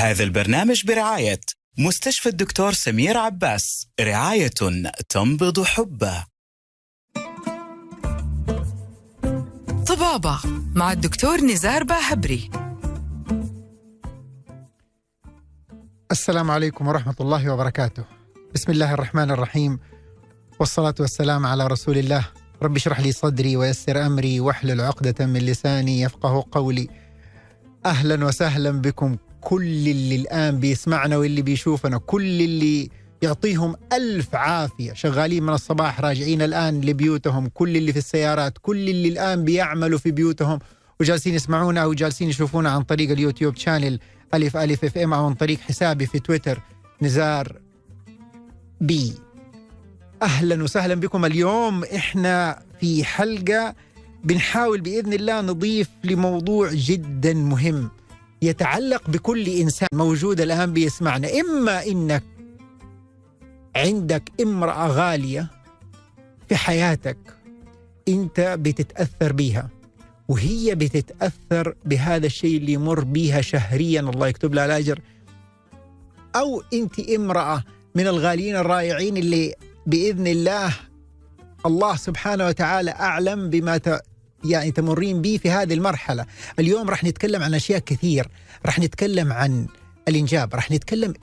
هذا البرنامج برعاية مستشفى الدكتور سمير عباس رعاية تنبض حبه. طبابة مع الدكتور نزار باهبري. السلام عليكم ورحمة الله وبركاته. بسم الله الرحمن الرحيم. والصلاة والسلام على رسول الله. رب اشرح لي صدري ويسر أمري واحلل عقدة من لساني يفقه قولي. أهلا وسهلا بكم كل اللي الآن بيسمعنا واللي بيشوفنا كل اللي يعطيهم ألف عافية. شغالين من الصباح راجعين الآن لبيوتهم. كل اللي في السيارات كل اللي الآن بيعملوا في بيوتهم. وجالسين يسمعونا أو جالسين يشوفونا عن طريق اليوتيوب channel ألف ألف FM أو عن طريق حسابي في تويتر نزار بي. أهلا وسهلا بكم اليوم. إحنا في حلقة بنحاول بإذن الله نضيف لموضوع جدا مهم. يتعلق بكل إنسان موجود الآن بيسمعنا إما إنك عندك امرأة غالية في حياتك أنت بتتأثر بيها وهي بتتأثر بهذا الشيء اللي يمر بيها شهريا الله يكتب لها الأجر أو أنت امرأة من الغاليين الرائعين اللي بإذن الله الله سبحانه وتعالى أعلم بما. يعني تمرين به في هذه المرحلة. اليوم راح نتكلم عن أشياء كثير. راح نتكلم عن الإنجاب. راح نتكلم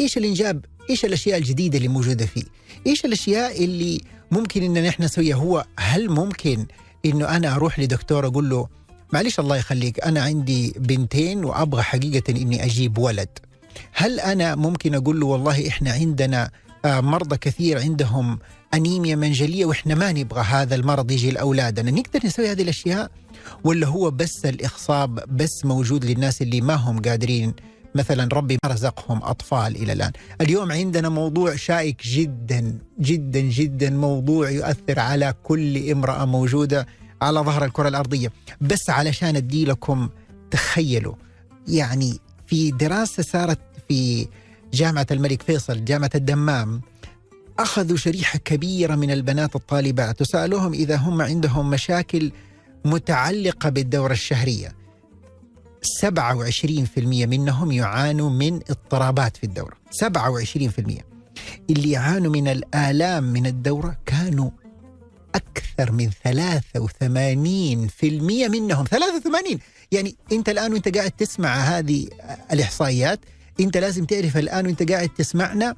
إيش الإنجاب إيش الأشياء الجديدة اللي موجودة فيه. إيش الأشياء اللي ممكن إن نحن نسويها؟ هو هل ممكن إنه أنا أروح لدكتور أقول له معلش الله يخليك أنا عندي بنتين وأبغى حقيقة إني أجيب ولد هل أنا ممكن أقول له والله إحنا عندنا مرضى كثير عندهم أنيميا منجلية وإحنا ما نبغى هذا المرض يجي لأولادنا. نقدر نسوي هذه الأشياء؟ ولا هو بس الإخصاب بس موجود للناس اللي ما هم قادرين؟ مثلا ربي ما رزقهم أطفال إلى الآن. اليوم عندنا موضوع شائك جدا جدا جدا موضوع يؤثر على كل امرأة موجودة على ظهر الكرة الأرضية. بس علشان أدي لكم تخيلوا يعني في دراسة صارت في جامعة الملك فيصل جامعة الدمام أخذوا شريحة كبيرة من البنات الطالبات وسألوهم إذا هم عندهم مشاكل متعلقة بالدورة الشهرية. 27% منهم يعانوا من اضطرابات في الدورة. 27% اللي يعانوا من الآلام من الدورة كانوا أكثر من 83% منهم. 83 يعني أنت الآن وأنت قاعد تسمع هذه الإحصائيات أنت لازم تعرف الآن وأنت قاعد تسمعنا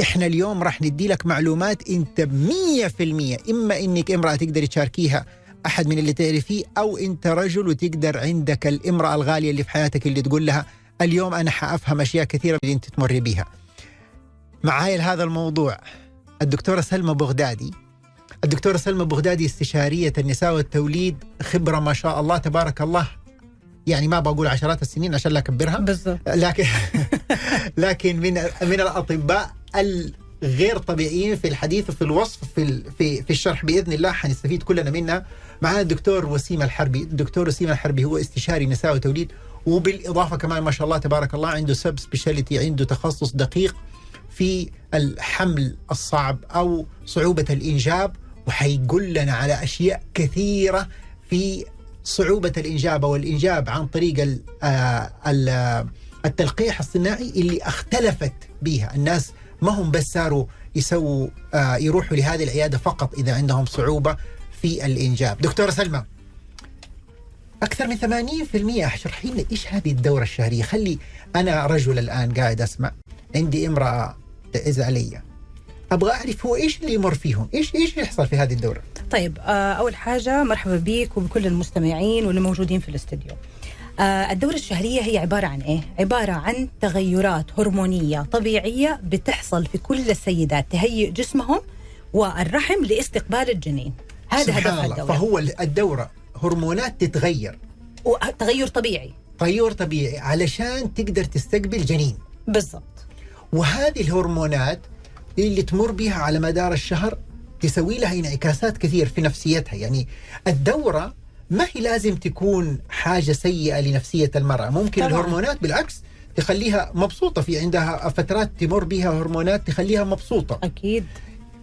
إحنا اليوم راح ندي لك معلومات انت 100% إما إنك امرأة تقدر تشاركيها أحد من اللي تعرفيه أو انت رجل وتقدر عندك الامرأة الغالية اللي في حياتك اللي تقول لها اليوم أنا حأفهم أشياء كثيرة اللي أنت تمر بها. معاي لهذا الموضوع الدكتورة سلمى بغدادي الدكتورة سلمى بغدادي استشارية النساء والتوليد خبرة ما شاء الله تبارك الله يعني ما بقول عشرات السنين عشان لا أكبرها. بالضبط. لكن لكن من من الأطباء الغير طبيعيين في الحديث وفي الوصف في في في الشرح بإذن الله حنستفيد كلنا منها. معنا الدكتور وسيم الحربي. الدكتور وسيم الحربي هو استشاري نساء وتوليد وبالإضافة كمان ما شاء الله تبارك الله عنده sub speciality عنده تخصص دقيق في الحمل الصعب أو صعوبة الإنجاب. وحيقول لنا على أشياء كثيرة في صعوبة الإنجاب أو الانجاب عن طريق آه ال التلقيح الصناعي اللي اختلفت بها الناس ما هم بس صاروا يسووا آه يروحوا لهذه العيادة فقط إذا عندهم صعوبة في الإنجاب. دكتورة سلمى أكثر من 80% اشرحي لنا إيش هذه الدورة الشهرية؟ خلي أنا رجل الآن قاعد أسمع. عندي امرأة تعز علي. أبغى أعرف هو إيش اللي يمر فيهم؟ إيش إيش يحصل في هذه الدورة؟ طيب آه، أول حاجة مرحبا بيك وبكل المستمعين واللي موجودين في الاستديو. آه، الدورة الشهرية هي عبارة عن إيه؟ عبارة عن تغيرات هرمونية طبيعية بتحصل في كل السيدات تهيئ جسمهم والرحم لاستقبال الجنين. هذا هدف الدورة. فهو الدورة هرمونات تتغير. وتغير طبيعي. تغير طبيعي علشان تقدر تستقبل جنين. بالضبط. وهذه الهرمونات اللي تمر بها على مدار الشهر تسوي لها انعكاسات كثير في نفسيتها. يعني الدورة ما هي لازم تكون حاجة سيئة لنفسية المرأة. ممكن طبعاً. الهرمونات بالعكس تخليها مبسوطة. في عندها فترات تمر بها هرمونات تخليها مبسوطة. أكيد.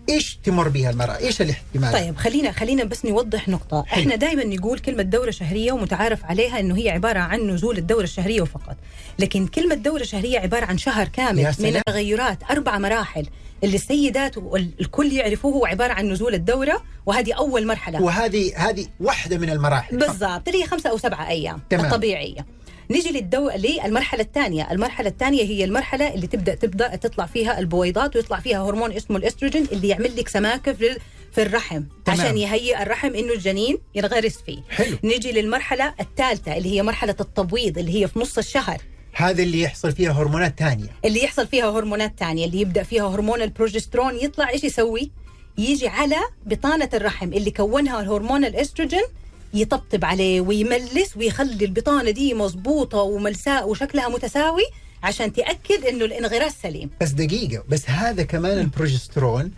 إيش تمر بها المرأة؟ إيش الاحتمال؟ طيب خلينا خلينا بس نوضح نقطة، حلو. إحنا دائما نقول كلمة دورة شهرية ومتعارف عليها إنه هي عبارة عن نزول الدورة الشهرية وفقط، لكن كلمة دورة شهرية عبارة عن شهر كامل من. التغيرات أربع مراحل اللي السيدات والكل يعرفوه هو عبارة عن نزول الدورة وهذه أول مرحلة وهذه هذه واحدة من المراحل بالضبط اللي هي خمسة أو سبعة أيام تمام. الطبيعية نيجي للدو... للمرحلة الثانية، المرحلة الثانية هي المرحلة اللي تبدأ تبدأ تطلع فيها البويضات ويطلع فيها هرمون اسمه الإستروجين اللي يعمل لك سماكة في في الرحم تمام. عشان يهيئ الرحم إنه الجنين ينغرس فيه. حلو. نيجي للمرحلة الثالثة اللي هي مرحلة التبويض اللي هي في نص الشهر هذا اللي يحصل فيها هرمونات ثانية اللي يحصل فيها هرمونات تانية اللي يبدأ فيها هرمون البروجسترون يطلع إيش يسوي؟ يجي على بطانة الرحم اللي كونها الهرمون الإستروجين يطبطب عليه ويملس ويخلي البطانة دي مظبوطة وملساء وشكلها متساوي عشان تأكد إنه الانغراس سليم بس دقيقة بس هذا كمان البروجسترون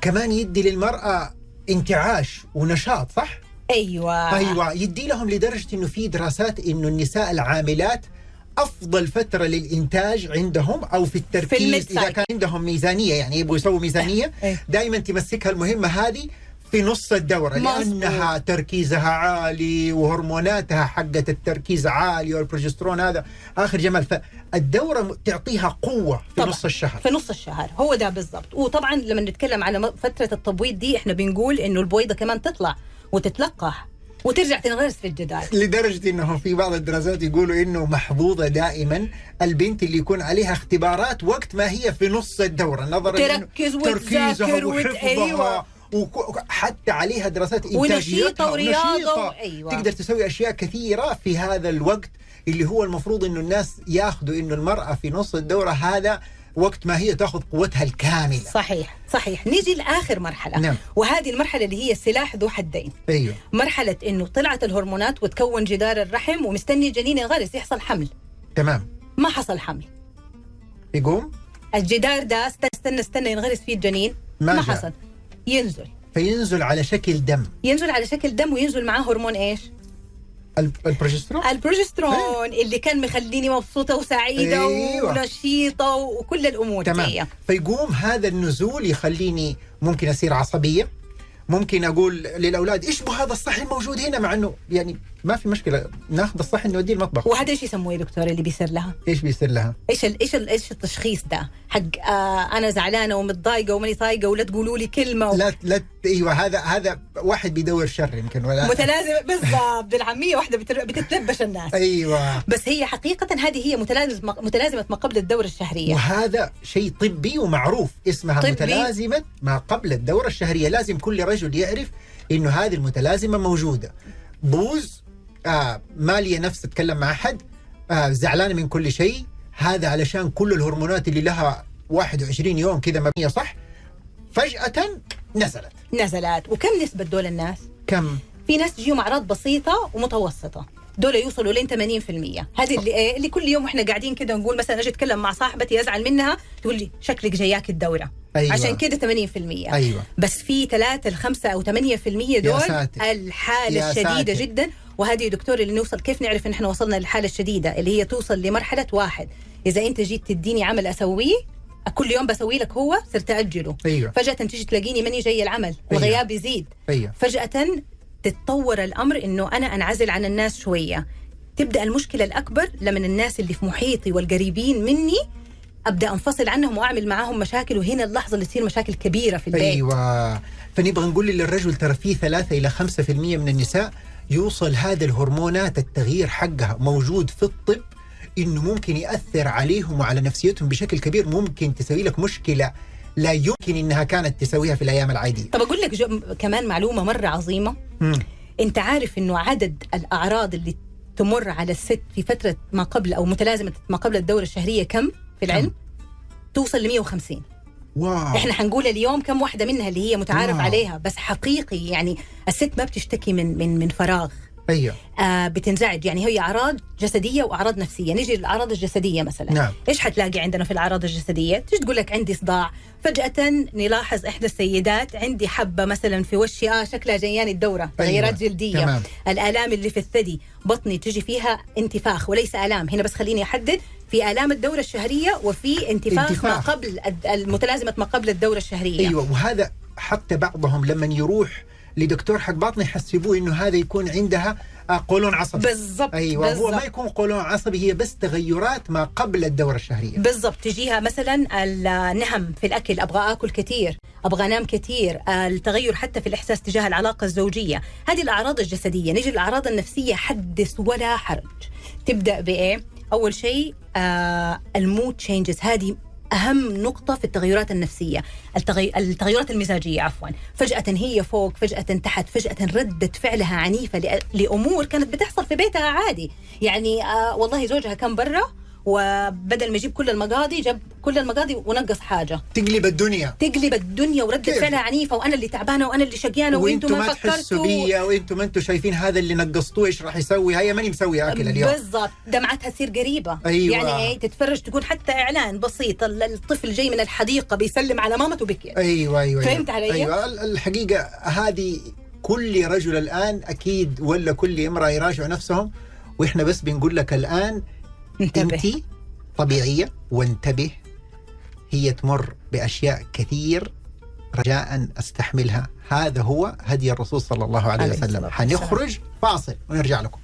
كمان يدي للمرأة انتعاش ونشاط صح؟ أيوه أيوه يدي لهم لدرجة إنه في دراسات إنه النساء العاملات أفضل فترة للإنتاج عندهم أو في التركيز الميد إذا. كان عندهم ميزانية يعني يبغوا يسووا ميزانية إيه. دائما تمسكها المهمة هذه في نص الدورة. لأنها تركيزها عالي وهرموناتها حقة التركيز عالي والبروجسترون هذا آخر جمال فالدورة تعطيها قوة في طبعاً. نص الشهر في نص الشهر هو ده بالضبط وطبعا لما نتكلم على فترة التبويض دي إحنا بنقول إنه البويضة كمان تطلع وتتلقح وترجع تنغرس في الجدار لدرجة إنه في بعض الدراسات يقولوا إنه محظوظة دائما البنت اللي يكون عليها اختبارات وقت ما هي في نص الدورة نظرا تركز وتذاكر وت- وحفظها أيوة. وك- حتى عليها دراسات ونشيطة إنتاجيتها ورياضة ونشيطة. و- أيوة. تقدر تسوي أشياء كثيرة في هذا الوقت اللي هو المفروض إنه الناس ياخذوا إنه المرأة في نص الدورة هذا وقت ما هي تاخذ قوتها الكاملة. صحيح صحيح. نيجي لآخر مرحلة. نعم. وهذه المرحلة اللي هي السلاح ذو حدين. أيوه. مرحلة إنه طلعت الهرمونات وتكون جدار الرحم ومستني الجنين ينغرس يحصل حمل. تمام. ما حصل حمل. يقوم؟ الجدار ده استنى استنى, استنى ينغرس فيه الجنين. ما ما. حصل. ينزل. فينزل على شكل دم. ينزل على شكل دم وينزل معاه هرمون إيش؟ ال- البروجسترون؟ البروجسترون اللي كان مخليني مبسوطة وسعيدة أيوة. ونشيطة وكل الأمور تمام. جاية فيقوم هذا النزول يخليني ممكن اصير عصبية. ممكن أقول للأولاد إيش هذا الصحن الموجود هنا؟ مع إنه يعني ما في مشكلة ناخذ الصحن نوديه المطبخ وهذا إيش يسموه يا دكتور اللي بيصير لها؟ إيش بيصير لها؟ إيش ال إيش ال إيش التشخيص ده؟ حق آه أنا زعلانة ومتضايقة وماني طايقة ولا تقولوا لي كلمة و... لا لا إيوه هذا هذا واحد بيدور شر يمكن ولا متلازمه بالضبط بالعامية واحدة بتتلبش الناس إيوه بس هي حقيقة هذه هي متلازمة متلازمة ما قبل الدورة الشهرية وهذا شيء طبي ومعروف اسمها طبي. متلازمة ما قبل الدورة الشهرية لازم كل رجل يعرف إنه هذه المتلازمة موجودة بوز آه مالية نفس تتكلم مع أحد. آه زعلانة من كل شيء. هذا علشان كل الهرمونات اللي لها 21 يوم كذا مبنية صح؟ فجأة نزلت. نزلت. وكم نسبة دول الناس؟ كم؟ في ناس تجيهم أعراض بسيطة ومتوسطة. دول يوصلوا لين 80% هذه اللي إيه اللي كل يوم وإحنا قاعدين كده نقول مثلا أجي أتكلم مع صاحبتي أزعل منها تقول لي شكلك جاياك الدورة. أيوة. عشان كده 80% أيوه. بس في 3 ل 5 أو 8% دول ساتر. الحالة الشديدة ساتر. جدا. وهذه دكتور اللي نوصل كيف نعرف إن إحنا وصلنا للحالة الشديدة اللي هي توصل لمرحلة واحد. إذا أنت جيت تديني عمل أسويه كل يوم بسوي لك هو صرت اجله أيوه. فجأة تيجي تلاقيني ماني جاي العمل أيوة. الغياب يزيد. أيوه. فجأة تتطور الأمر إنه أنا أنعزل عن الناس شوية. تبدأ المشكلة الأكبر لما الناس اللي في محيطي والقريبين مني أبدأ أنفصل عنهم وأعمل معاهم مشاكل وهنا اللحظة اللي تصير مشاكل كبيرة في البيت. أيوه. فنبغى نقول للرجل ترى في 3 إلى 5% من النساء يوصل هذا الهرمونات التغيير حقها موجود في الطب إنه ممكن يأثر عليهم وعلى نفسيتهم بشكل كبير ممكن تسوي لك مشكلة لا يمكن إنها كانت تسويها في الأيام العادية. طب أقول لك كمان معلومة مرة عظيمة مم. أنت عارف إنه عدد الأعراض اللي تمر على الست في فترة ما قبل أو متلازمة ما قبل الدورة الشهرية كم في العلم؟ توصل ل 150 واو إحنا حنقول اليوم كم واحدة منها اللي هي متعارف واو. عليها بس حقيقي يعني الست ما بتشتكي من من من فراغ أيوه. آه بتنزعج. يعني هي أعراض جسدية وأعراض نفسية. نيجي للأعراض الجسدية مثلا. نعم. إيش حتلاقي عندنا في الأعراض الجسدية؟ تيجي تقول لك؟ عندي صداع. فجأة نلاحظ إحدى السيدات عندي حبة مثلا في وشي. آه شكلها جياني الدورة. أيوة. تغيرات جلدية. تمام. الآلام اللي في الثدي بطني تجي فيها انتفاخ وليس آلام. هنا بس خليني أحدد. في آلام الدورة الشهرية وفي انتفاخ, انتفاخ. ما قبل المتلازمة ما قبل الدورة الشهرية. أيوه. وهذا حتى بعضهم لما يروح لدكتور حق باطنه يحسبوه إنه هذا يكون عندها آه، قولون عصبي. بالضبط أيوه هو بالضبط. ما يكون قولون عصبي هي بس تغيرات ما قبل الدورة الشهرية. بالضبط. تجيها مثلا النهم في الأكل أبغى آكل كثير أبغى أنام كثير التغير حتى في الإحساس تجاه العلاقة الزوجية. هذه الأعراض الجسدية. نيجي للاعراض النفسية حدث ولا حرج. تبدأ بإيه؟ أول شيء آه ال mood changes هذه أهم نقطة في التغيرات النفسية التغي... التغيرات المزاجية عفوا. فجأة هي فوق فجأة تحت فجأة ردة فعلها عنيفة ل... لأمور كانت بتحصل في بيتها عادي. يعني آه والله زوجها كان برا وبدل ما يجيب كل المقاضي جاب كل المقاضي ونقص حاجة. تقلب الدنيا. تقلب الدنيا وردة؟ فعلها عنيفة وأنا اللي تعبانة وأنا اللي شقيانة وإنتم ما فكرتوا. بيا وأنتم ما أنتم شايفين هذا اللي نقصتوه إيش راح يسوي؟ هيا ماني مسوي أكل اليوم. بالضبط. دمعتها تصير قريبة. أيوة. يعني إيه تتفرج تكون حتى إعلان بسيط ال- الطفل جاي من الحديقة بيسلم على مامته بكي أيوه أيوه فهمت علي؟ أيوه. ال- الحقيقة هذه كل رجل الآن أكيد ولا كل امرأة يراجعوا نفسهم وإحنا بس بنقول لك الآن انتبه. انت طبيعية. وانتبه. هي تمر بأشياء كثير رجاء أستحملها. هذا هو هدي الرسول صلى الله عليه عليه وسلم. الصلاة والسلام. حنخرج فاصل ونرجع لكم.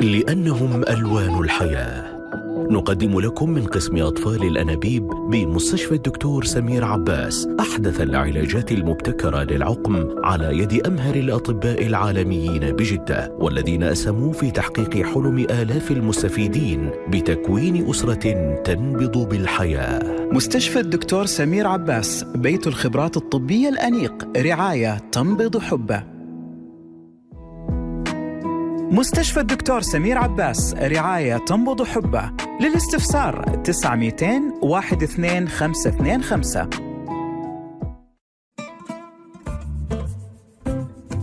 لأنهم ألوان الحياة. نقدم لكم من قسم أطفال الأنابيب بمستشفى الدكتور سمير عباس أحدث العلاجات المبتكرة للعقم على يد أمهر الأطباء العالميين بجدة والذين أسهموا في تحقيق حلم آلاف المستفيدين بتكوين أسرة تنبض بالحياة. مستشفى الدكتور سمير عباس بيت الخبرات الطبية الأنيق رعاية تنبض حبه. مستشفى الدكتور سمير عباس رعاية تنبض حبه. للاستفسار 900 12525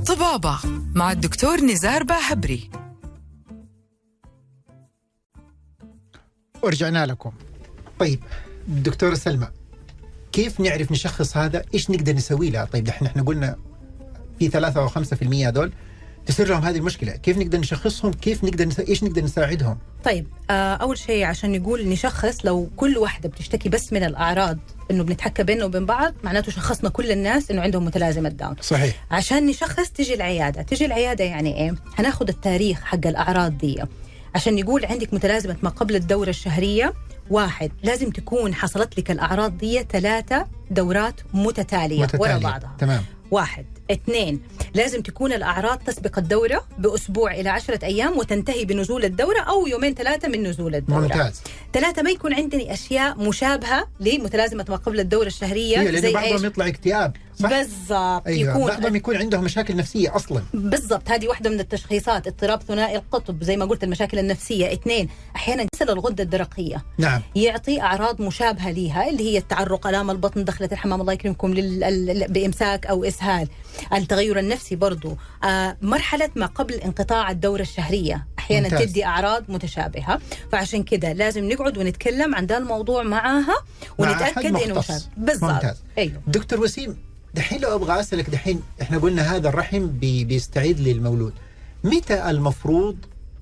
طبابة مع الدكتور نزار باهبري. ورجعنا لكم. طيب دكتورة سلمى كيف نعرف نشخص هذا؟ إيش نقدر نسوي له؟ طيب إحنا إحنا قلنا في ثلاثة أو خمسة في المية هذول تصير لهم هذه المشكلة. كيف نقدر نشخصهم؟ كيف نقدر نسا... إيش نقدر نساعدهم؟ طيب آه أول شيء عشان نقول نشخص لو كل واحدة بتشتكي بس من الأعراض إنه بنتحكى بيننا وبين بعض معناته شخصنا كل الناس إنه عندهم متلازمة داون. صحيح. عشان نشخص تجي العيادة. تجي العيادة يعني إيه؟ هناخذ التاريخ حق الأعراض دي. عشان يقول عندك متلازمة ما قبل الدورة الشهرية واحد لازم تكون حصلت لك الأعراض دي ثلاثة دورات متتالية, متتالية. ورا بعضها. تمام. واحد اثنين لازم تكون الأعراض تسبق الدورة بأسبوع إلى عشرة أيام وتنتهي بنزول الدورة أو يومين ثلاثة من نزول الدورة ممتاز ثلاثة ما يكون عندني أشياء مشابهة لمتلازمة ما قبل الدورة الشهرية هي لأن زي بعضهم؟ يطلع اكتئاب؟ بالضبط. أيوه يكون بعضهم يكون عندهم مشاكل نفسية أصلا. بالضبط. هذه واحدة من التشخيصات اضطراب ثنائي القطب زي ما قلت المشاكل النفسية. اثنين أحيانا يصل الغدة الدرقية. نعم. يعطي أعراض مشابهة ليها اللي هي التعرق ألام البطن دخلت الحمام الله يكرمكم لل... بإمساك أو إسهال. التغير النفسي برضو. آه مرحلة ما قبل انقطاع الدورة الشهرية. أحيانا ممتاز. تدي أعراض متشابهة. فعشان كده لازم نقعد ونتكلم عن ده الموضوع معاها مع ونتأكد أحد انه بالضبط. ممتاز. أيوه. دكتور وسيم دحين لو أبغى أسألك دحين إحنا قلنا هذا الرحم بي بيستعيد للمولود. متى المفروض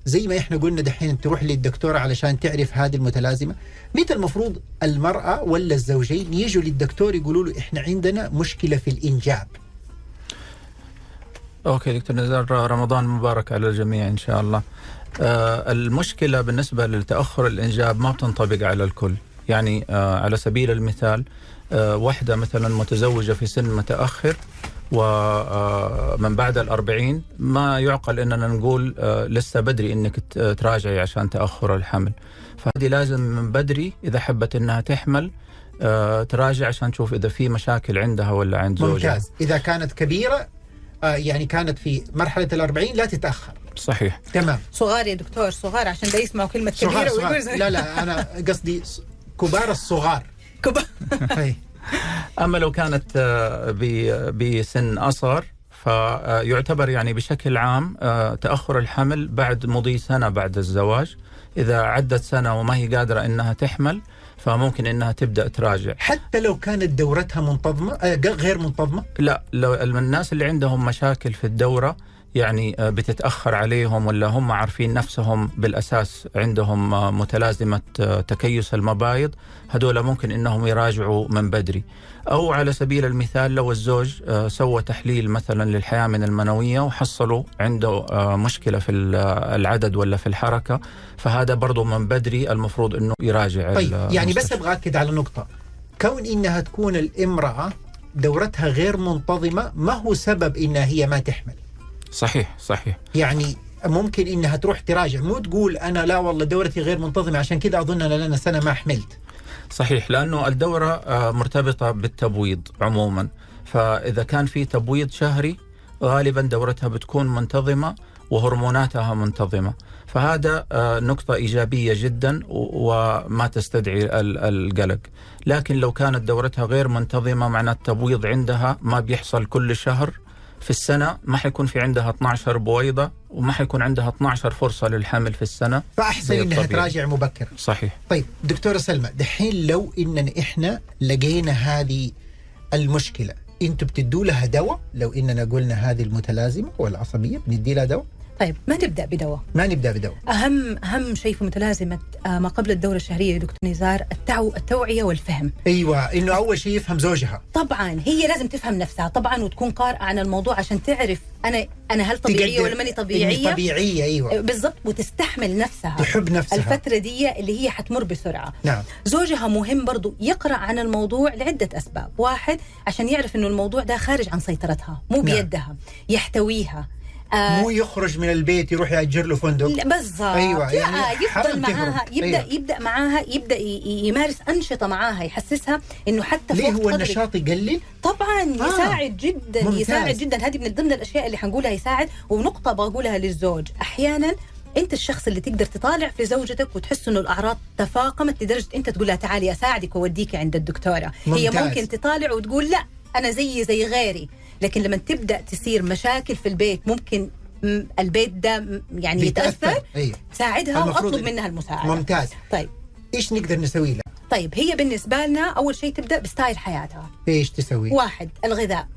زي ما إحنا قلنا دحين تروح للدكتورة علشان تعرف هذه المتلازمة متى المفروض المرأة ولا الزوجين يجوا للدكتور يقولوا له إحنا عندنا مشكلة في الإنجاب؟ أوكي دكتور نزار رمضان مبارك على الجميع إن شاء الله. آه المشكلة بالنسبة لتأخر الإنجاب ما بتنطبق على الكل، يعني آه على سبيل المثال آه واحدة مثلا متزوجة في سن متأخر ومن بعد الأربعين ما يعقل أننا نقول آه لسه بدري أنك تراجعي عشان تأخر الحمل. فهذه لازم من بدري إذا حبت أنها تحمل آه تراجع عشان تشوف إذا في مشاكل عندها ولا عند زوجها. ممتاز. إذا كانت كبيرة آه يعني كانت في مرحلة الأربعين لا تتأخر. صحيح. تمام. صغار يا دكتور صغار عشان ده يسمعوا كلمة صغار كبيره صغار لا لا أنا قصدي كبار الصغار. كبار أي. أما لو كانت آه، بسن أصغر فيعتبر يعني بشكل عام آه، تأخر الحمل بعد مضي سنة بعد الزواج. إذا عدت سنة وما هي قادرة إنها تحمل فممكن إنها تبدأ تراجع. حتى لو كانت دورتها منتظمة آه غير منتظمة؟ لا لو الناس اللي عندهم مشاكل في الدورة يعني آه، بتتأخر عليهم ولا هم عارفين نفسهم بالأساس عندهم آه، متلازمة آه، تكيس المبايض هذول ممكن إنهم يراجعوا من بدري. أو على سبيل المثال لو الزوج سوى تحليل مثلا للحياة المنوية وحصلوا عنده مشكلة في ال- العدد ولا في الحركة فهذا برضو من بدري المفروض إنه يراجع طيب يعني بس. أبغى أكد على نقطة. كون إنها تكون الامرأة دورتها غير منتظمة ما هو سبب إنها هي ما تحمل؟ صحيح صحيح. يعني ممكن إنها تروح تراجع. مو تقول أنا لا والله دورتي غير منتظمة عشان كذا أظن انا لنا سنة ما حملت. صحيح لأنه الدورة آه، مرتبطة بالتبويض عموما. فإذا كان في تبويض شهري غالبا دورتها بتكون منتظمة وهرموناتها منتظمة. فهذا آه، نقطة إيجابية جدا وما تستدعي ال- القلق. لكن لو كانت دورتها غير منتظمة معناه التبويض عندها ما بيحصل كل شهر. في السنة ما حيكون في عندها 12 بويضة وما حيكون عندها 12 فرصة للحمل في السنة. إنها الطبيعي. تراجع مبكرا. صحيح. طيب دكتورة سلمى دحين لو إننا إحنا لقينا هذه المشكلة أنتوا بتدوا لها دواء؟ لو إننا قلنا هذه المتلازمة والعصبية بندي لها دواء؟ طيب ما نبدأ بدواء؟ ما نبدأ بدواء. أهم أهم شيء في متلازمة آه، ما قبل الدورة الشهرية يا دكتور نزار التعو التوعية والفهم. أيوه إنه أول شيء يفهم زوجها. طبعا هي لازم تفهم نفسها طبعا وتكون قارئة عن الموضوع عشان تعرف أنا أنا هل طبيعية ولا ماني طبيعية؟ طبيعية أيوه. بالضبط وتستحمل نفسها. تحب نفسها. الفترة دي اللي هي حتمر بسرعة. نعم. زوجها مهم برضو يقرأ عن الموضوع لعدة أسباب. واحد عشان يعرف إنه الموضوع ده خارج عن سيطرتها مو نعم. بيدها يحتويها. آه مو يخرج من البيت يروح يأجر له فندق بالضبط أيوة، يعني يفضل معاها تهرب. يبدأ أيوة. يبدأ معاها يبدأ يمارس أنشطة معاها يحسسها إنه حتى ليه هو. النشاط يقلل؟ طبعا آه. يساعد جدا ممتاز. يساعد جدا هذه من ضمن الأشياء اللي حنقولها يساعد ونقطة بقولها للزوج أحيانا أنت الشخص اللي تقدر تطالع في زوجتك وتحس إنه الأعراض تفاقمت لدرجة أنت تقول لها تعالي أساعدك واوديك عند الدكتورة هي ممتاز. ممكن تطالع وتقول لا أنا زيي زي غيري. لكن لما تبدأ تصير مشاكل في البيت ممكن البيت ده يعني يتأثر. أيوه ساعدها وأطلب منها المساعدة. ممتاز. طيب. إيش نقدر نسوي لها؟ طيب هي بالنسبة لنا أول شيء تبدأ بستايل حياتها. إيش تسوي؟ واحد الغذاء.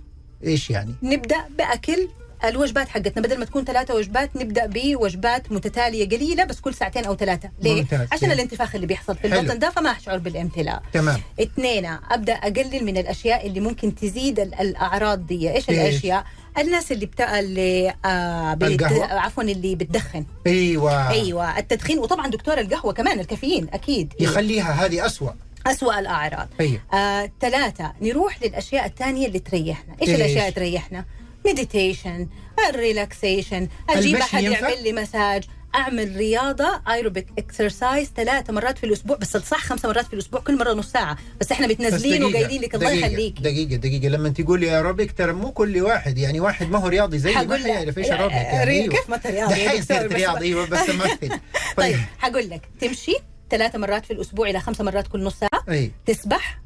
إيش يعني؟ نبدأ بأكل الوجبات حقتنا بدل ما تكون ثلاثة وجبات نبدأ بوجبات متتالية قليلة بس كل ساعتين أو ثلاثة. ليه؟ ممتاز. عشان إيه. الانتفاخ اللي بيحصل في. البطن ده فما أشعر بالامتلاء. تمام. اثنين أبدأ أقلل من الأشياء اللي ممكن تزيد ال- الأعراض دي. إيش إيش؟ الأشياء؟ الناس اللي بتا... اللي آه بت... القهوة؟ عفوا اللي بتدخن. أيوه. أيوه التدخين وطبعا دكتور القهوة كمان الكافيين أكيد. يخليها هذه أسوأ. أسوأ الأعراض. أيوه آه، ثلاثة نروح للأشياء الثانية اللي تريحنا. إيش إيش؟ الأشياء اللي تريحنا؟ meditation ال relaxation أحد ينفع؟ يعمل لي مساج أعمل رياضة aerobic exercise ثلاث مرات في الأسبوع بس صح خمس مرات في الأسبوع كل مرة نص ساعة. بس إحنا بس متنازلين وقايلين لك الله يخليك. دقيقة دقيقة. لما تقول يا روبيك ترى مو كل واحد يعني واحد ما هو رياضي زي ما حيعرف إيش لا، الروبيك يعني. أيوة. كيف ما أنت رياضي دحين؟ صرت رياضي أيوه بس امثل طيب حقول لك. تمشي ثلاث مرات في الأسبوع إلى خمس مرات كل نص ساعة. أي. تسبح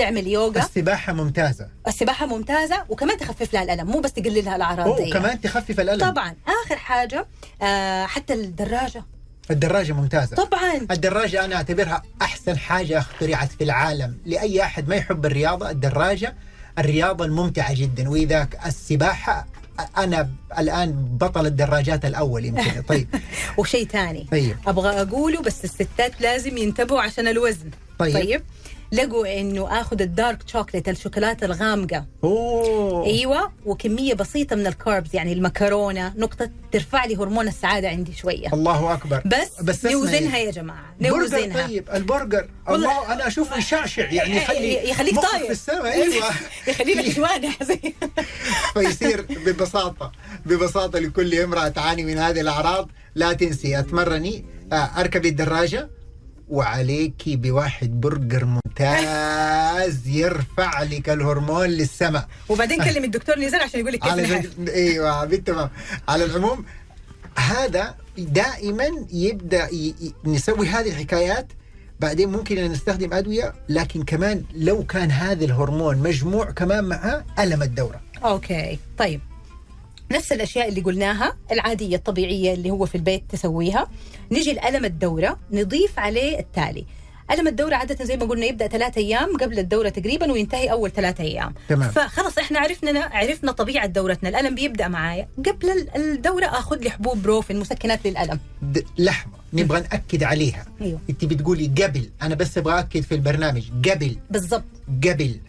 تعمل يوغا. السباحة ممتازة. السباحة ممتازة وكمان تخفف لها الألم مو بس تقلل لها الأعراض أوه دي. كمان تخفف الألم. طبعا. آخر حاجة آه حتى الدراجة. الدراجة ممتازة. طبعا. الدراجة أنا أعتبرها أحسن حاجة اخترعت في العالم. لأي أحد ما يحب الرياضة الدراجة الرياضة الممتعة جدا. وإذا السباحة أنا الآن بطل الدراجات الأول يمكن. طيب. وشيء ثاني. طيب. أبغى أقوله بس الستات لازم ينتبهوا عشان الوزن. طيب. طيب. لقوا إنه آخذ ال dark chocolate الشوكولاتة الغامقة. أوه. أيوه وكمية بسيطة من ال carbs يعني المكرونة نقطة ترفع لي هرمون السعادة عندي شوية. الله أكبر. بس, بس. نوزنها يا جماعة نوزنها. طيب البرجر. الله أنا اشوفه يشعشع يعني يخلي يخليك طاير. في السماء. أيوه. يخلي لك جوانح زي فيصير ببساطة ببساطة لكل امرأة تعاني من هذه الأعراض. لا تنسي أتمرني آه، أركبي الدراجة. وعليكي بواحد برجر ممتاز يرفع لك الهرمون للسماء. وبعدين كلم الدكتور نزار عشان يقول لك كيف على. إيوه بالتمام. على العموم هذا دائما يبدأ ي... نسوي هذه الحكايات بعدين ممكن أن نستخدم أدوية لكن كمان لو كان هذا الهرمون مجموع كمان معاه ألم الدورة. okay طيب. نفس الأشياء اللي قلناها العادية الطبيعية اللي هو في البيت تسويها. نجي الالم الدورة نضيف عليه التالي. ألم الدورة عادة زي ما قلنا يبدأ ثلاثة أيام قبل الدورة تقريبا وينتهي أول ثلاثة أيام. تمام. فخلص إحنا عرفنا عرفنا طبيعة دورتنا. الألم بيبدأ معايا. قبل ال- الدورة آخذ لي حبوب بروفين مسكنات للألم. د- لحظه نبغى نأكد عليها. أيوه. أنت بتقولي قبل. أنا بس أبغى اكد في البرنامج. قبل. بالضبط. قبل.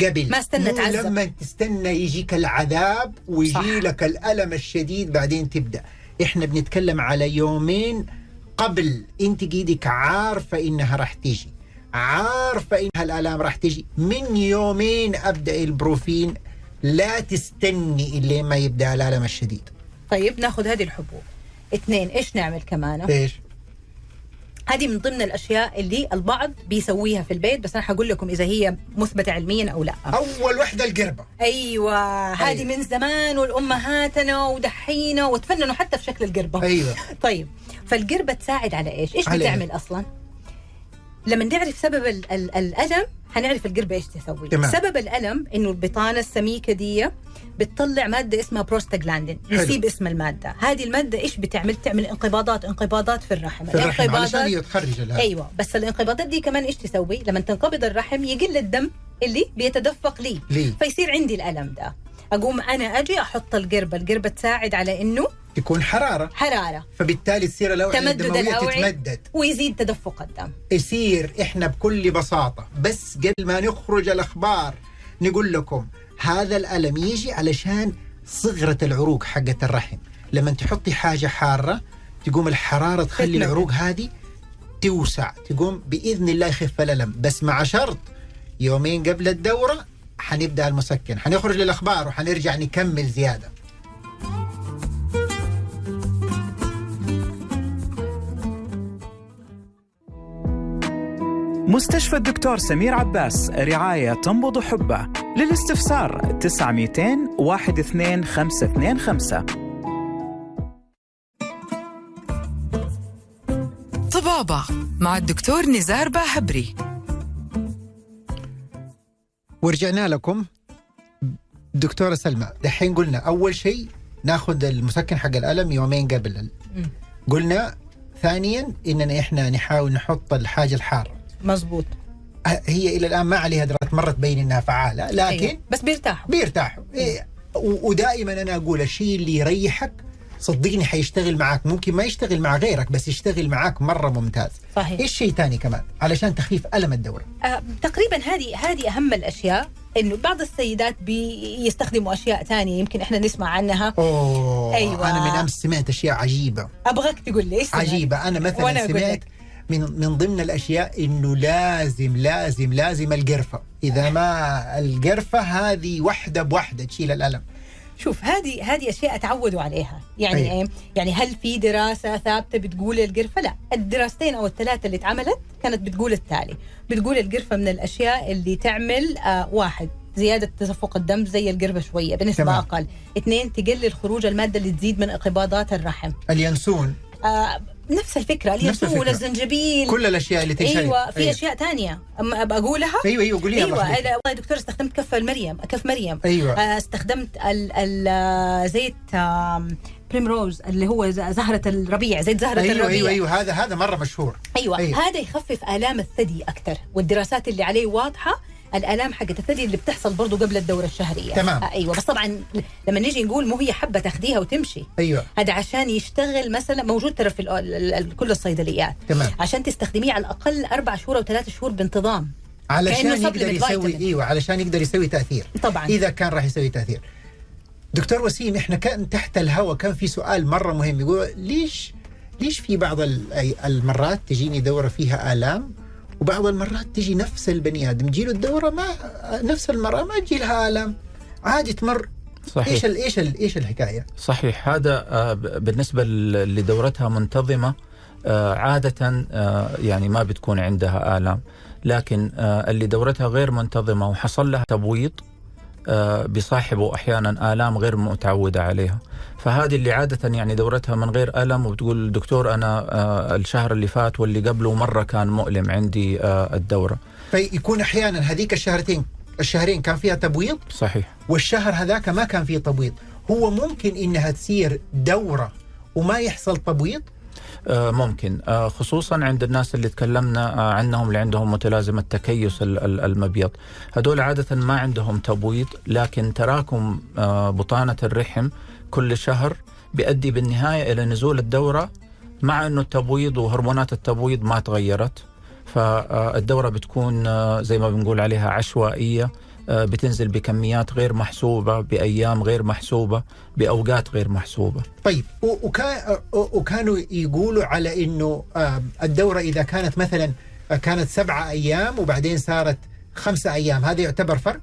قبل. ما استنى تعذب. لما تستنى يجيك العذاب. ويجي لك الألم الشديد بعدين تبدأ. إحنا بنتكلم على يومين قبل. إنت قيدك عارفة إنها راح تيجي. عارفة إنها الألام راح تيجي. من يومين أبدأ البروفين لا تستني اللي ما يبدأ الألم الشديد. طيب ناخذ هذه الحبوب. اثنين إيش نعمل كمان؟ إيش؟ هذه من ضمن الأشياء اللي البعض بيسويها في البيت بس أنا حقول لكم إذا هي مثبتة علميا أو لا أول وحدة القربة أيوه هذه أيوة. من زمان والأمهاتنا ودحينا وتفننوا حتى في شكل القربة أيوه طيب فالقربة تساعد على إيش؟ إيش على إيه؟ بتعمل أصلا؟ لما نعرف سبب ال- ال- الألم حنعرف القربة إيش تسوي تمام. سبب الألم إنه البطانة السميكة دي بتطلع مادة اسمها بروستاجلاندين. نسيب اسم المادة. هذه المادة إيش بتعمل؟ تعمل انقباضات انقباضات في الرحم. في الرحم علشان الانقباضات هي تخرج الهواء أيوه. بس الانقباضات دي كمان إيش تسوي؟ لما تنقبض الرحم يقل الدم اللي بيتدفق لي ليه؟ فيصير عندي الألم ده. أقوم أنا أجي أحط القربة. القربة تساعد على إنه تكون حرارة. حرارة. فبالتالي تصير الأوعية تمدد الأوعية. تتمدد. ويزيد تدفق الدم. يصير إحنا بكل بساطة. بس قبل ما نخرج الأخبار نقول لكم هذا الألم يجي علشان صغرة العروق حقت الرحم. لما تحطي حاجة حارة تقوم الحرارة تخلي. العروق هذه توسع. تقوم بإذن الله يخف الألم. بس مع شرط يومين قبل الدورة حنبدأ المسكن. حنخرج للأخبار وحنرجع نكمل زيادة. مستشفى الدكتور سمير عباس رعاية تنبض حبه. للاستفسار 9200 12525 طبابة مع الدكتور نزار باهبري. ورجعنا لكم. دكتورة سلمى دحين قلنا أول شيء ناخذ المسكن حق الألم يومين قبل. قلنا ثانيا إننا إحنا نحاول نحط الحاجة الحارة. مزبوط هي إلى الآن ما عليها درجة مرة تبين إنها فعالة لكن أيوة. بس بيرتاحوا بيرتاحوا إيه ودائما أنا أقول الشيء اللي يريحك صدقني حيشتغل معك ممكن ما يشتغل مع غيرك بس يشتغل معك مرة ممتاز صحيح إيش شيء ثاني كمان علشان تخفيف ألم الدورة آه تقريبا هذه هذه أهم الأشياء إنه بعض السيدات بيستخدموا أشياء ثانية يمكن إحنا نسمع عنها أوه أيوة. أنا من أمس سمعت أشياء عجيبة أبغاك تقول لي؟ عجيبة أنا وأنا مثلا سمعت لك. من من ضمن الأشياء إنه لازم لازم لازم القرفة. إذا ما القرفة هذه وحدة بوحدة تشيل الألم. شوف هذه هذه أشياء تعودوا عليها. يعني أيوة. إيه؟ يعني هل في دراسة ثابتة بتقول القرفة؟ لا. الدراستين أو الثلاثة اللي اتعملت كانت بتقول التالي. بتقول القرفة من الأشياء اللي تعمل آه واحد زيادة تدفق الدم زي القرفة شوية بنسبة تمام. أقل. اثنين تقلل خروج المادة اللي تزيد من انقباضات الرحم. اليانسون. آه نفس اليانسون الفكرة. الزنجبيل كل الأشياء اللي تنشري أيوه في أشياء ثانية أبغى أقولها؟ أيوة أيوة قوليها أيوه والله يا دكتور استخدمت كف المريم كف مريم. أيوة. آه، استخدمت ال ال زيت primrose اللي هو زهرة الربيع زيت زهرة أيوة الربيع. أيوة أيوة هذا هذا مرة مشهور. أيوة. أيوة. هذا يخفف آلام الثدي أكثر والدراسات اللي عليه واضحة الآلام حقت الثدي اللي بتحصل برضو قبل الدورة الشهرية. تمام. آه، أيوة. بس طبعا لما نيجي نقول مو هي حبة تاخديها وتمشي. أيوة. هذا عشان يشتغل مثلا موجود ترى في كل الصيدليات. تمام. عشان تستخدميه على الأقل أربع شهور أو ثلاث شهور بانتظام. علشان يقدر يسوي. أيوه علشان يقدر يسوي تأثير. طبعا. إذا كان راح يسوي تأثير. دكتور وسيم إحنا كان تحت الهواء كان في سؤال مرة مهم. يقول ليش ليش في بعض المرات تجيني دورة فيها آلام؟ وبعض المرات تجي نفس البني آدم تجي له الدورة ما نفس المرأة ما تجي لها آلام عادي تمر. صحيح. إيش ال إيش ال إيش الحكاية؟ صحيح. هذا آه، ب- بالنسبة ل- اللي دورتها منتظمة آه، عادة آه، يعني ما بتكون عندها آلام. لكن اللي دورتها غير منتظمة وحصل لها تبويض آه، بيصاحبوا أحيانا آلام غير متعودة عليها. فهذه اللي عادة يعني دورتها من غير ألم وبتقول دكتور أنا آه، الشهر اللي فات واللي قبله مرة كان مؤلم عندي آه، الدورة. فيكون أحيانا هذيك الشهرتين الشهرين كان فيها تبويض؟ صحيح. والشهر هذاك ما كان فيه تبويض. هو ممكن إنها تصير دورة وما يحصل تبويض؟ ممكن. آه، خصوصا عند الناس اللي تكلمنا آه، عنهم اللي عندهم متلازمة تكيس ال- ال- المبيض. هدول عادة ما عندهم تبويض لكن تراكم آه، بطانة الرحم كل شهر بيؤدي بالنهاية إلى نزول الدورة مع أنه التبويض وهرمونات التبويض ما تغيرت. فالدورة بتكون آه، زي ما بنقول عليها عشوائية آه، بتنزل بكميات غير محسوبة بأيام غير محسوبة بأوقات غير محسوبة طيب وكانوا يقولوا على إنه آه، الدورة إذا كانت مثلا آه، كانت سبعة أيام وبعدين صارت خمسة أيام هذا يعتبر فرق؟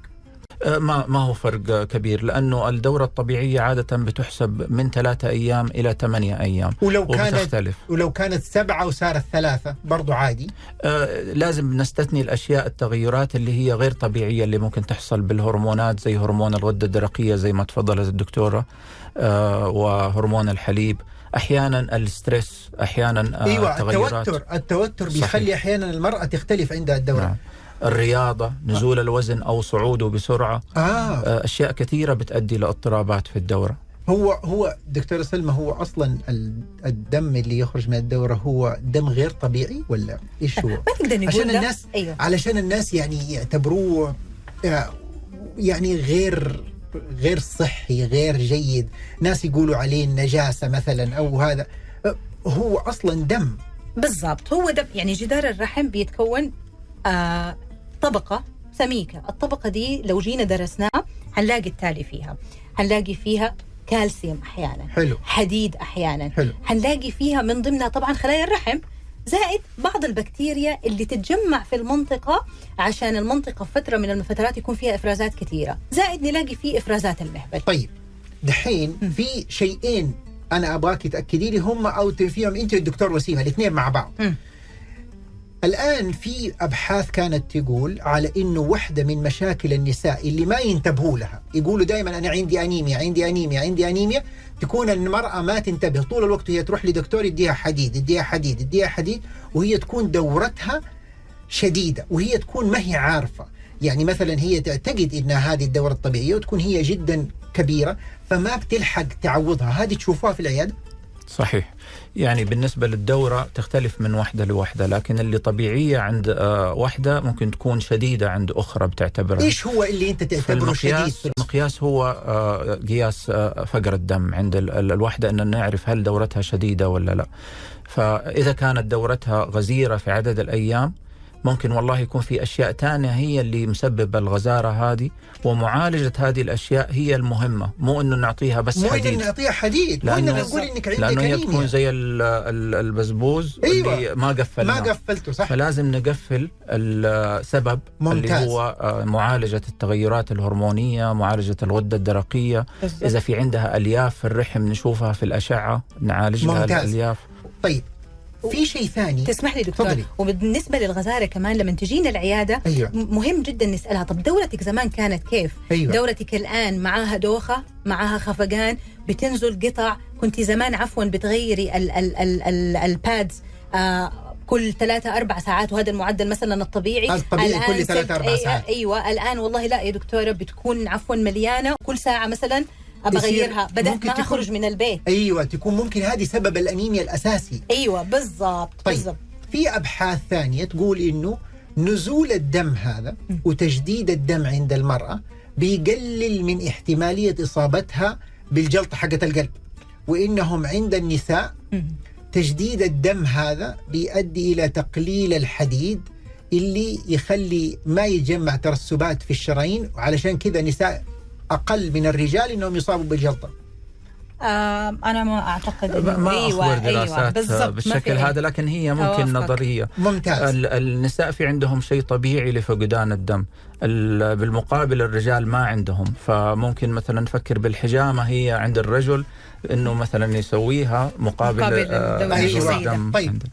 آه، ما ما هو فرق كبير لأنه الدورة الطبيعية عادة بتحسب من ثلاثة أيام إلى ثمانية أيام ولو كانت وبتختلف. ولو كانت سبعة وصارت ثلاثة برضو عادي. آه، لازم نستثني الأشياء التغيرات اللي هي غير طبيعية اللي ممكن تحصل بالهرمونات زي هرمون الغده الدرقية زي ما تفضلت الدكتورة آه، وهرمون الحليب. أحيانا الستريس أحيانا آه، إيوه تغيرات. التوتر التوتر صحيح. بيخلي أحيانا المرأة تختلف عندها الدورة. نعم. الرياضة نزول الوزن أو صعوده بسرعة. آه. آه، أشياء كثيرة بتؤدي لاضطرابات في الدورة. هو هو دكتورة سلمى هو أصلا ال- الدم اللي يخرج من الدورة هو دم غير طبيعي ولا إيش هو؟ ما نقدر نقول عشان. الناس أيوه. علشان الناس يعني يعتبروه آه، يعني غير غير صحي غير جيد. ناس يقولوا عليه النجاسة مثلا أو هذا. آه، هو أصلا دم. بالضبط. هو ده يعني جدار الرحم بيتكون آه طبقة سميكة. الطبقة دي لو جينا درسناها هنلاقي التالي فيها. هنلاقي فيها كالسيوم أحيانا. حلو. حديد أحيانا. حلو. هنلاقي فيها من ضمنها طبعا خلايا الرحم زائد بعض البكتيريا اللي تتجمع في المنطقة عشان المنطقة فترة من الفترات يكون فيها إفرازات كثيرة. زائد نلاقي فيه إفرازات المهبل. طيب. دحين في شيئين أنا أبغاك تأكدي لي هم أو فيهم أنت والدكتور وسيمة الاثنين مع بعض. مم. الآن في أبحاث كانت تقول على إنه واحدة من مشاكل النساء اللي ما ينتبهوا لها يقولوا دائما أنا عندي أنيميا عندي أنيميا عندي أنيميا تكون المرأة ما تنتبه طول الوقت هي تروح لدكتور يديها حديد يديها حديد يديها حديد وهي تكون دورتها شديدة وهي تكون ما هي عارفة. يعني مثلا هي تعتقد انها هذه الدورة الطبيعية وتكون هي جدا كبيرة فما بتلحق تعوضها. هذه تشوفوها في العيادة. صحيح. يعني بالنسبة للدورة تختلف من واحدة لواحدة لكن اللي طبيعية عند آه، واحدة ممكن تكون شديدة عند أخرى بتعتبرها. إيش هو اللي أنت تعتبره شديد؟ المقياس هو آه، قياس آه، فقر الدم عند ال- ال- الوحدة أن نعرف هل دورتها شديدة ولا لا. فإذا كانت دورتها غزيرة في عدد الأيام ممكن والله يكون في أشياء تانية هي اللي مسببة الغزارة هذه ومعالجة هذه الأشياء هي المهمة مو أنه نعطيها بس مو حديد. نعطيها حديد مو ان لأنه نقول إنك عندك لأنه هي تكون زي ال- ال- البزبوز أيوة. اللي ما قفلناه. ما قفلته صح. فلازم نقفل السبب ممتاز. اللي هو آه، معالجة التغيرات الهرمونية معالجة الغدة الدرقية. إذا في عندها ألياف في الرحم نشوفها في الأشعة نعالج لها ممتاز. الألياف. طيب في شيء ثاني تسمح لي دكتور تفضلي. وبالنسبة للغزارة كمان لما تجينا العيادة أيوه م- مهم جدا نسألها طب دورتك زمان كانت كيف؟ أيوه دورتك الآن معاها دوخة معاها خفقان بتنزل قطع كنت زمان عفوا بتغيري ال ال ال ال البادز آه كل ثلاثة أربع ساعات وهذا المعدل مثلا الطبيعي الطبيعي الآن كل ثلاثة أربع ساعات. أيوة الآن والله لا يا دكتورة بتكون عفوا مليانة كل ساعة مثلا بغيرها بدأت ممكن ما أخرج من البيت أيوه تكون ممكن هذه سبب الأنيميا الأساسي أيوة بالضبط طيب. بالضبط في أبحاث ثانية تقول إنه نزول الدم هذا وتجديد الدم عند المرأة بيقلل من احتمالية إصابتها بالجلطة حقت القلب وإنهم عند النساء. تجديد الدم هذا بيؤدي إلى تقليل الحديد اللي يخلي ما يتجمع ترسبات في الشرايين وعلشان كذا نساء أقل من الرجال إنهم يصابوا بالجلطة أنا ما أعتقد إنه ما أيوة أخبر دراسات بالضبط، آه، ما بالشكل في- هذا لكن هي ممكن. نظرية ممتاز ال- النساء في عندهم شيء طبيعي لفقدان الدم ال- بالمقابل الرجال ما عندهم فممكن مثلا نفكر بالحجامة هي عند الرجل إنه مثلا يسويها مقابل, مقابل آه، الدم البسيطة. الدم طيب. عنده.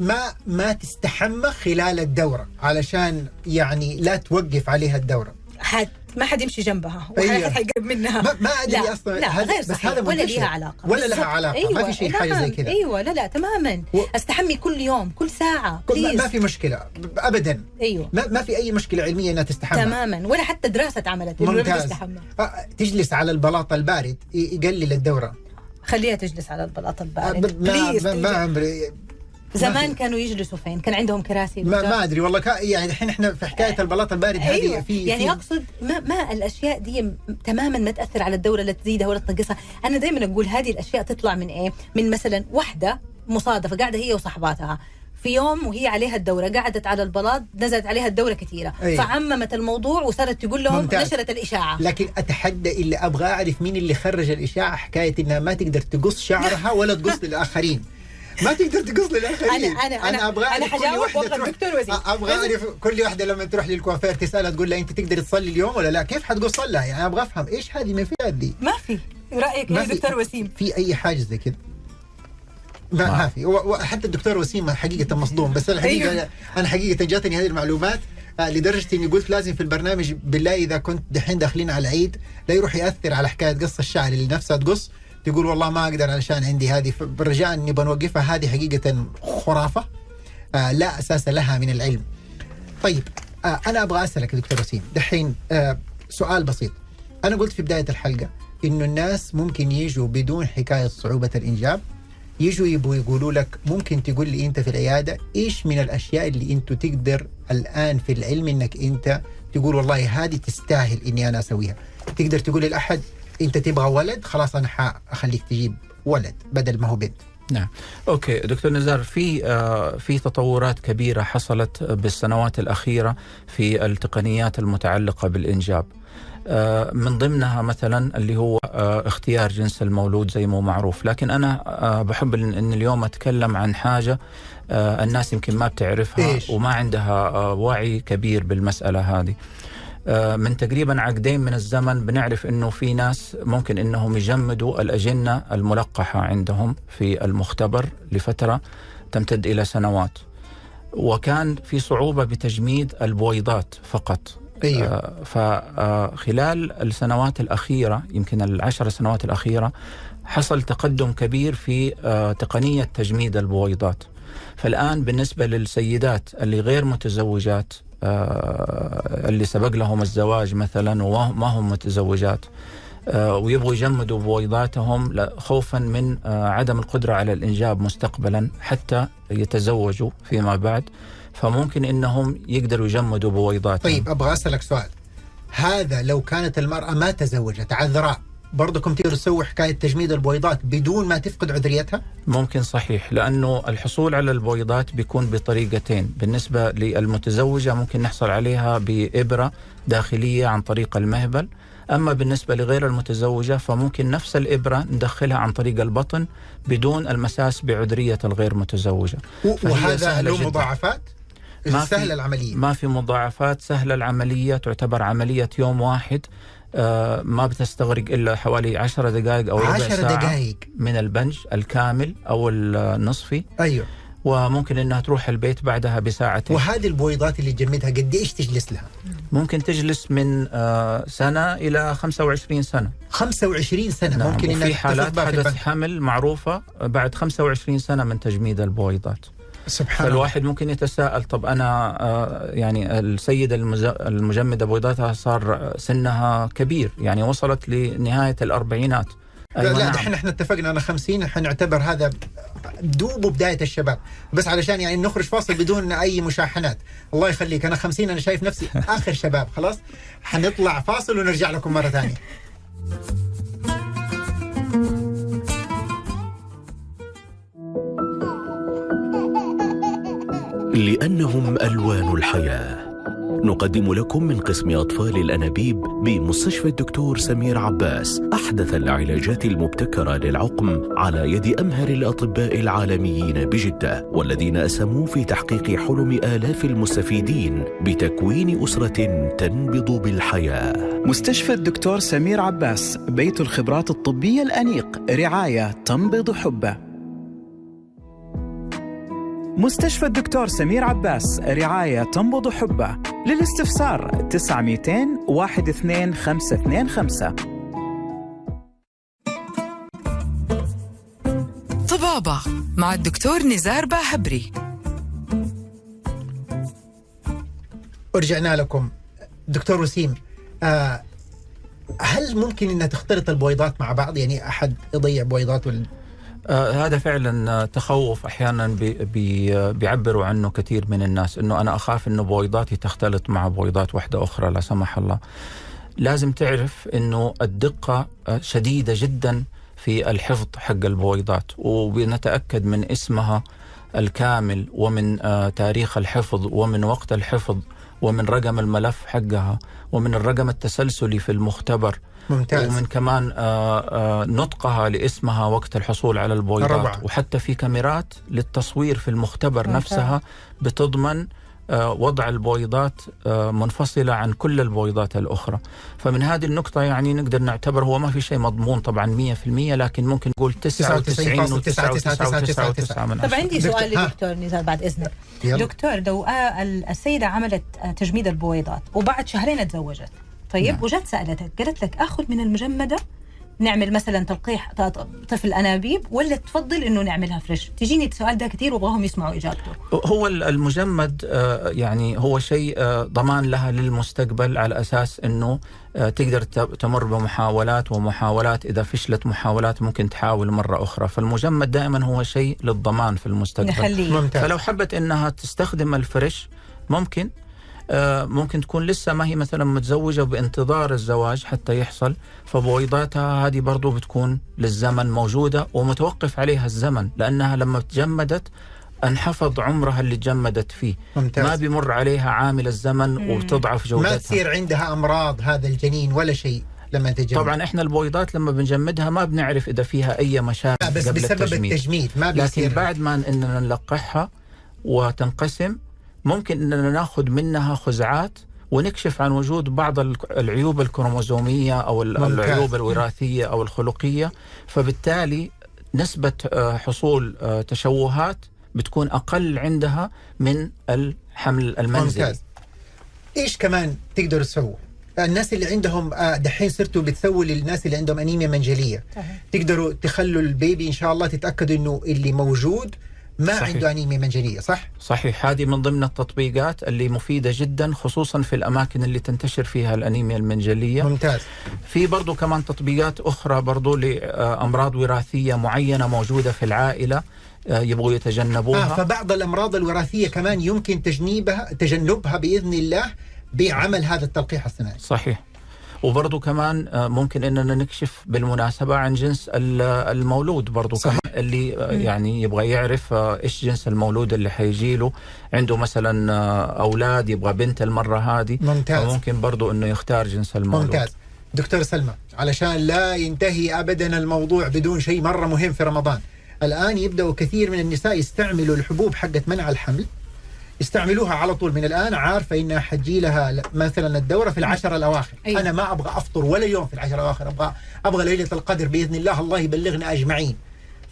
ما ما تستحمى خلال الدورة علشان يعني لا توقف عليها الدورة حد ما حد يمشي جنبها أيوة. ولا حد يقرب منها. ما, ما أدري لا أصلا. لا غير بس صحيح هذا ولا. ليها علاقة. ولا لها. علاقة. أيوة. ما في شيء حاجة زي. كذا. أيوه لا لا تماما. و- أستحمي كل يوم كل ساعة كل- ما, ما في مشكلة ابدا. أيوه. ما, ما في أي مشكلة علمية إنها تستحمى. تماما. ولا حتى دراسة اتعملت ممتاز. آه، تجلس على البلاط البارد يقلل الدورة. خليها تجلس على البلاط البارد. ما. ما, ما عمري. زمان كانوا يجلسوا فين؟ كان عندهم كراسي ما؟ ما أدري والله كا يعني الحين إحنا في حكاية البلاط البارد هذه أيوه. في يعني في أقصد ما, ما الأشياء دي تماما ما تأثر على الدوره لا تزيدها ولا تنقصها. أنا دائما أقول هذه الأشياء تطلع من إيه؟ من مثلا واحدة مصادفة قاعدة هي وصحباتها. في يوم وهي عليها الدورة قعدت على البلاط نزلت عليها الدورة كثيرة. أيوة. فعممت الموضوع وصارت تقول لهم ممتاز. نشرت الإشاعة. لكن أتحدى اللي أبغى أعرف مين اللي خرج الإشاعة حكاية إنها ما تقدر تقص شعرها ولا تقص للاخرين ما تقدر تقص للاخرين أنا- أنا- أنا- أبغى أنا أعرف كل حجاوب تروح الدكتور وزير. أبغى أعرف كل واحدة لما تروح للكوافير تسألها تقول لها أنت تقدر تصلي اليوم ولا لا؟ كيف حتقص لها يعني أبغى أفهم إيش هذه من فيها دي ما في. رأيك ما يا في- دكتور وسيم؟ في أي حاجة زي كده؟ ما, ما. في. وحتى الدكتور وسيم حقيقة مصدوم بس الحقيقة أيوه. أنا حقيقة جاتني هذه المعلومات آه، لدرجة إني قلت لازم في البرنامج بالله إذا كنت دحين داخلين على العيد لا يروح يأثر على حكاية قص الشعر اللي نفسها تقص تقول والله ما أقدر علشان عندي هذه برجاء إني بنوقفها هذه حقيقة خرافة آه، لا أساس لها من العلم. طيب آه، أنا أبغى أسألك دكتور وسيم دحين آه، سؤال بسيط أنا قلت في بداية الحلقة إنه الناس ممكن يجوا بدون حكاية صعوبة الإنجاب يجوا يبغوا يقولوا لك ممكن تقول لي أنت في العيادة إيش من الأشياء اللي انت تقدر الآن في العلم إنك أنت تقول والله هذه تستاهل إني أنا أسويها تقدر تقول لأحد إنت تبغى ولد خلاص أنا حاخليك تجيب ولد بدل ما هو بنت. نعم. أوكي دكتور نزار في آه، في تطورات كبيرة حصلت بالسنوات الأخيرة في التقنيات المتعلقة بالإنجاب. آه، من ضمنها مثلا اللي هو آه، اختيار جنس المولود زي ما هو معروف. لكن أنا آه، بحب إن اليوم أتكلم عن حاجة الناس يمكن ما بتعرفها إيش؟ وما عندها وعي كبير بالمسألة هذه. من تقريبا عقدين من الزمن بنعرف إنه في ناس ممكن إنهم يجمدوا الأجنة الملقحة عندهم في المختبر لفترة تمتد إلى سنوات. وكان في صعوبة بتجميد البويضات فقط. أيوه آه، فخلال السنوات الأخيرة يمكن العشر سنوات الأخيرة حصل تقدم كبير في آه، تقنية تجميد البويضات. فالآن بالنسبة للسيدات اللي غير متزوجات آه، اللي سبق لهم الزواج مثلا وما هم متزوجات. آه، ويبغوا يجمدوا بويضاتهم خوفا من آه، عدم القدرة على الإنجاب مستقبلا حتى يتزوجوا فيما بعد. فممكن إنهم يقدروا يجمدوا بويضاتهم. طيب أبغى أسألك سؤال. هذا لو كانت المرأة ما تزوجت عذراء برضكم تقدروا تسووا حكاية تجميد البويضات بدون ما تفقد عذريتها؟ ممكن صحيح لأنه الحصول على البويضات بيكون بطريقتين بالنسبة للمتزوجة ممكن نحصل عليها بإبرة داخلية عن طريق المهبل أما بالنسبة لغير المتزوجة فممكن نفس الإبرة ندخلها عن طريق البطن بدون المساس بعذرية الغير فهي وهذا له. مضاعفات؟ ما سهلة العملية ما في مضاعفات سهلة العملية تعتبر عملية يوم واحد ما بتستغرق إلا حوالي عشر دقائق أو ربع عشر ساعة دقائق. من البنج الكامل أو النصفي. أيوه. وممكن إنها تروح البيت بعدها بساعتين. وهذه البويضات اللي تجمدها قد إيش تجلس لها؟ ممكن تجلس من آه، سنة إلى 25 سنة. 25 سنة. نعم ممكن إنها حالات في حدث البنك. حمل معروفة بعد 25 سنة من تجميد البويضات. سبحان الله. فالواحد ممكن يتساءل طب أنا آه، يعني السيدة المجمدة بويضاتها صار سنها كبير يعني وصلت لنهاية الأربعينات. لا, أيوة لا نعم. دحين إحنا اتفقنا أنا 50 حنعتبر هذا دوب بدايه الشباب. بس علشان يعني نخرج فاصل بدون أي مشاحنات. الله يخليك أنا 50 أنا شايف نفسي آخر شباب خلاص؟ حنطلع فاصل ونرجع لكم مرة ثانية. لأنهم ألوان الحياة. نقدم لكم من قسم أطفال الأنابيب بمستشفى الدكتور سمير عباس أحدث العلاجات المبتكرة للعقم على يد أمهر الأطباء العالميين بجدة والذين أسهموا في تحقيق حلم آلاف المستفيدين بتكوين أسرة تنبض بالحياة. مستشفى الدكتور سمير عباس بيت الخبرات الطبية الأنيق رعاية تنبض حبه. مستشفى الدكتور سمير عباس رعاية تنبض حبه. للاستفسار 900 12525 طبابة مع الدكتور نزار باهبري. ورجعنا لكم. دكتور وسيم آه هل ممكن إنها تختلط البويضات مع بعض؟ يعني أحد يضيع بويضات وال... آه هذا فعلا آه، تخوف أحيانا بي بي آه، بيعبروا عنه كثير من الناس إنه أنا أخاف إنه بويضاتي تختلط مع بويضات واحدة أخرى لا سمح الله. لازم تعرف إنه الدقة آه، شديدة جدا في الحفظ حق البويضات وبنتأكد من اسمها الكامل ومن تاريخ الحفظ ومن وقت الحفظ ومن رقم الملف حقها ومن الرقم التسلسلي في المختبر ممتاز ومن كمان آه، آه، نطقها لاسمها وقت الحصول على البويضات الرابعة. وحتى في كاميرات للتصوير في المختبر ممتاز. نفسها بتضمن آه، وضع البويضات منفصلة عن كل البويضات الأخرى فمن هذه النقطة يعني نقدر نعتبر هو ما في شيء مضمون طبعا 100% لكن ممكن نقول 99 و 99 من طب عندي سؤال. لدكتور نزار بعد إذنك يلا. دكتور لو ال- السيدة عملت تجميد البويضات وبعد شهرين تزوجت طيب نعم. وجت سألتك قالت لك آخذ من المجمدة نعمل مثلا تلقيح طفل أنابيب ولا تفضل إنه نعملها فريش تجيني السؤال ده كثير وابغاهم يسمعوا إجابته. هو ال- المجمد آه، يعني هو شيء آه، ضمان لها للمستقبل على أساس إنه آه، تقدر ت- تمر بمحاولات ومحاولات إذا فشلت محاولات ممكن تحاول مرة أخرى. فالمجمد دائما هو شيء للضمان في المستقبل. نخليه. ممتاز. فلو حبت إنها تستخدم الفريش ممكن. ممكن تكون لسه ما هي مثلا متزوجة بانتظار الزواج حتى يحصل فبويضاتها هذه برضو بتكون للزمن موجودة ومتوقف عليها الزمن لأنها لما تجمدت انحفظ عمرها اللي تجمدت فيه. ممتاز. ما بيمر عليها عامل الزمن مم. وتضعف جودتها. ما تصير عندها أمراض هذا الجنين ولا شيء لما تجمد. طبعا إحنا البويضات لما بنجمدها ما بنعرف إذا فيها أي مشاكل لا بس قبل بسبب التجميد. التجميد ما لكن بيصير. بعد ما إننا نلقحها وتنقسم ممكن إننا ناخذ منها خزعات ونكشف عن وجود بعض العيوب الكروموزومية أو. العيوب الوراثية أو الخلقية. فبالتالي نسبة آه، حصول آه، تشوهات بتكون أقل عندها من الحمل المنزلي. ممتاز. إيش كمان تقدروا تسووا؟ الناس اللي عندهم آه، دحين صرتوا بتسووا للناس اللي عندهم أنيميا منجلية. تقدروا تخلوا البيبي إن شاء الله تتأكدوا إنه اللي موجود ما صحيح. عنده أنيميا منجليه صح؟ صحيح. هذه من ضمن التطبيقات اللي مفيدة جدا خصوصا في الأماكن اللي تنتشر فيها الأنيميا المنجليه ممتاز. في برضو كمان تطبيقات أخرى برضو لأمراض وراثية معينة موجودة في العائلة آه، يبغوا يتجنبوها. آه فبعض الأمراض الوراثية كمان يمكن تجنيبها تجنبها بإذن الله بعمل هذا التلقيح الصناعي صحيح. وبرضو كمان آه، ممكن إننا نكشف بالمناسبة عن جنس ال- المولود برضو صحيح. كمان اللي آه، يعني يبغى يعرف آه، إيش جنس المولود اللي حيجيله عنده مثلا أولاد يبغى بنت المرة هذه. ممتاز. فممكن برضو إنه يختار جنس المولود. ممتاز. دكتور سلمى علشان لا ينتهي ابدا الموضوع بدون شيء مرة مهم في رمضان. الآن يبداوا كثير من النساء يستعملوا الحبوب حقت منع الحمل. يستعملوها على طول. من الآن عارفة انها حتجي لها مثلا الدورة في العشر الأواخر. أيوة. أنا ما أبغى أفطر ولا يوم في العشر الأواخر. أبغى أبغى ليلة القدر بإذن الله. الله يبلغنا أجمعين.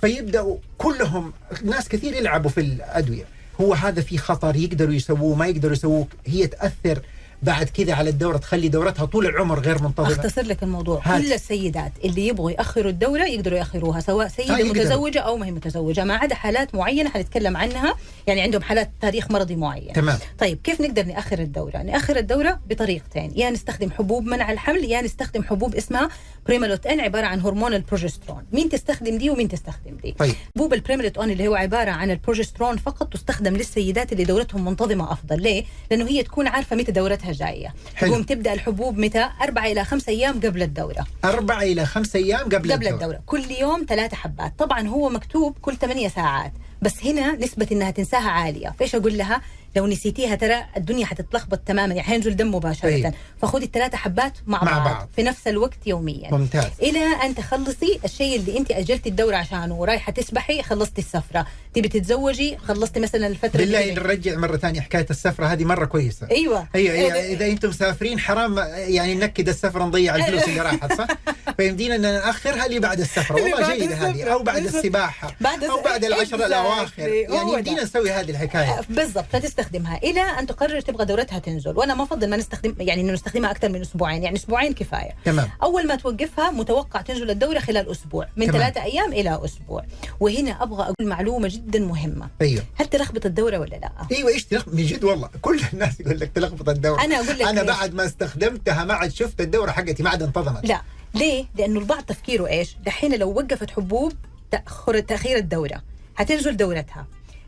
فيبدأوا كلهم ناس كثير يلعبوا في الأدوية. هو هذا في خطر. يقدروا يسووه ما يقدروا يسووه. هي تأثر بعد كذا على الدورة تخلي دورتها طول العمر غير منتظمة أختصر لك الموضوع هات. كل السيدات اللي يبغوا يأخروا الدورة يقدروا يأخروها سواء سيدة آه،. متزوجة أو ما هي متزوجة ما عدا حالات معينة حنتكلم عنها يعني عندهم حالات تاريخ مرضي معين تمام طيب كيف نقدر نأخر الدورة؟ نأخر الدورة بطريقتين، يا نستخدم حبوب منع الحمل يا نستخدم حبوب اسمها بريمالوت ان عبارة عن هرمون البروجسترون، مين تستخدم دي ومين تستخدم دي؟ طيب حبوب البريمالوت ان اللي هو عبارة عن البروجسترون فقط تستخدم للسيدات اللي دورتهم منتظمة أفضل، ليه؟ لأنه هي تكون عارفة متى دورتها جاية،. تقوم تبدأ الحبوب متى؟ أربع إلى خمس أيام قبل الدورة، أربعة إلى خمسة أيام قبل, قبل الدورة. الدورة، كل يوم ثلاثة حبات، طبعا هو مكتوب كل ثمانية ساعات، بس هنا نسبة إنها تنساها عالية، فإيش أقول لها؟ لو نسيتيها ترى الدنيا حتتلخبط تماما. يعني حينزل دم مباشرة. أي. فخذي الثلاثة حبات مع, مع بعض, بعض. في نفس الوقت يوميا. ممتاز. إلى أن تخلصي الشيء اللي أنت أجلتي الدورة عشانه ورايحة تسبحي خلصتي السفرة. تبي تتزوجي خلصتي مثلا الفترة بالله نرجع مرة ثانية حكاية السفرة هذه مرة كويسة. أيوه. أيوه إيه، إيه. إذا أنتم مسافرين حرام يعني ننكد السفرة نضيع الفلوس اللي راحت صح؟ فيمدينا أن نأخرها لي بعد السفرة. والله جيدة هذه. أو بعد. السباحة. بعد أو بعد العشر. الأواخر. يعني. يمدينا نسوي هذه الحكاية. بالضبط. تستخدمها إلى أن تقرر تبغى دورتها تنزل. وأنا ما أفضل ما نستخدم يعني إنه نستخدمها أكثر من أسبوعين. يعني أسبوعين كفاية. تمام. أول ما توقفها متوقع تنزل الدورة خلال أسبوع. من. ثلاثة أيام إلى أسبوع. وهنا أبغى أقول معلومة جدا مهمة. أيوه. هل تلخبط الدورة ولا لا؟ أيوه إيش تلخبط من جد والله. كل الناس يقول لك تلخبط الدورة. أنا أقول لك أنا. بعد ما استخدمتها ما عاد شفت الدورة حقتي ما عاد انتظمت. لا. ليه؟ لأنه البعض تفكيره إيش؟ دحين لو وقفت حبوب تاخر تأخير الدورة. حتنزل دورتها.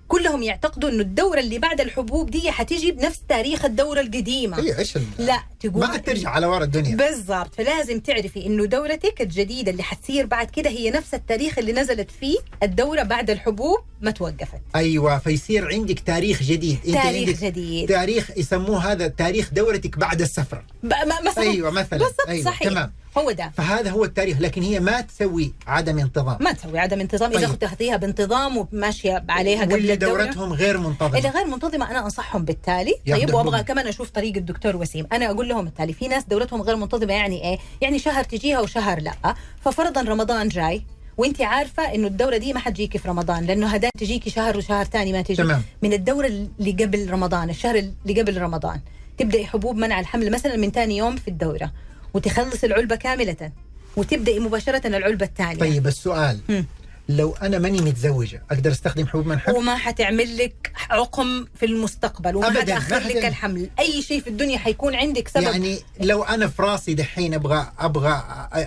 كلهم يعتقدوا إنه الدورة اللي بعد الحبوب دي حتيجي بنفس تاريخ الدورة القديمة. أيوه إيش ال- لا تقول ما ترجع على ورا الدنيا. بالضبط. فلازم تعرفي إنه دورتك الجديدة اللي حتصير بعد كده هي نفس التاريخ اللي نزلت فيه الدورة بعد الحبوب ما توقفت. أيوه فيصير عندك تاريخ جديد. أنت تاريخ عندك جديد. تاريخ يسموه هذا تاريخ دورتك بعد السفره مثلا أيوه مثلا. بالضبط أيوة. صحيح. تمام. هو ده. فهذا هو التاريخ لكن هي ما تسوي عدم انتظام. ما تسوي عدم انتظام. إذا طيب. كنت تاخذيها بانتظام وماشية عليها قبل واللي دورتهم غير منتظمة. اللي غير منتظمة أنا أنصحهم بالتالي. طيب وأبغى. كمان أشوف طريق الدكتور وسيم. أنا أقول لهم التالي في ناس دورتهم غير منتظمة يعني إيه؟ يعني شهر تجيها وشهر لأ. ففرضا رمضان جاي وأنت عارفة إنه الدوره دي ما حتجيكي في رمضان لأنه هدان تجيكي شهر وشهر ثاني ما تجي تمام. من الدورة اللي قبل رمضان الشهر اللي قبل رمضان. تبداي حبوب منع الحمل مثلا من ثاني يوم في الدورة. وتخلص العلبة كاملة وتبداي مباشرة العلبة الثانية طيب السؤال. مم. لو أنا ماني متزوجة أقدر أستخدم حبوب منحل وما حتعمل لك عقم في المستقبل وما حتاخر لك الحمل. أي شيء في الدنيا حيكون عندك سبب. يعني لو أنا في راسي دحين أبغى أبغى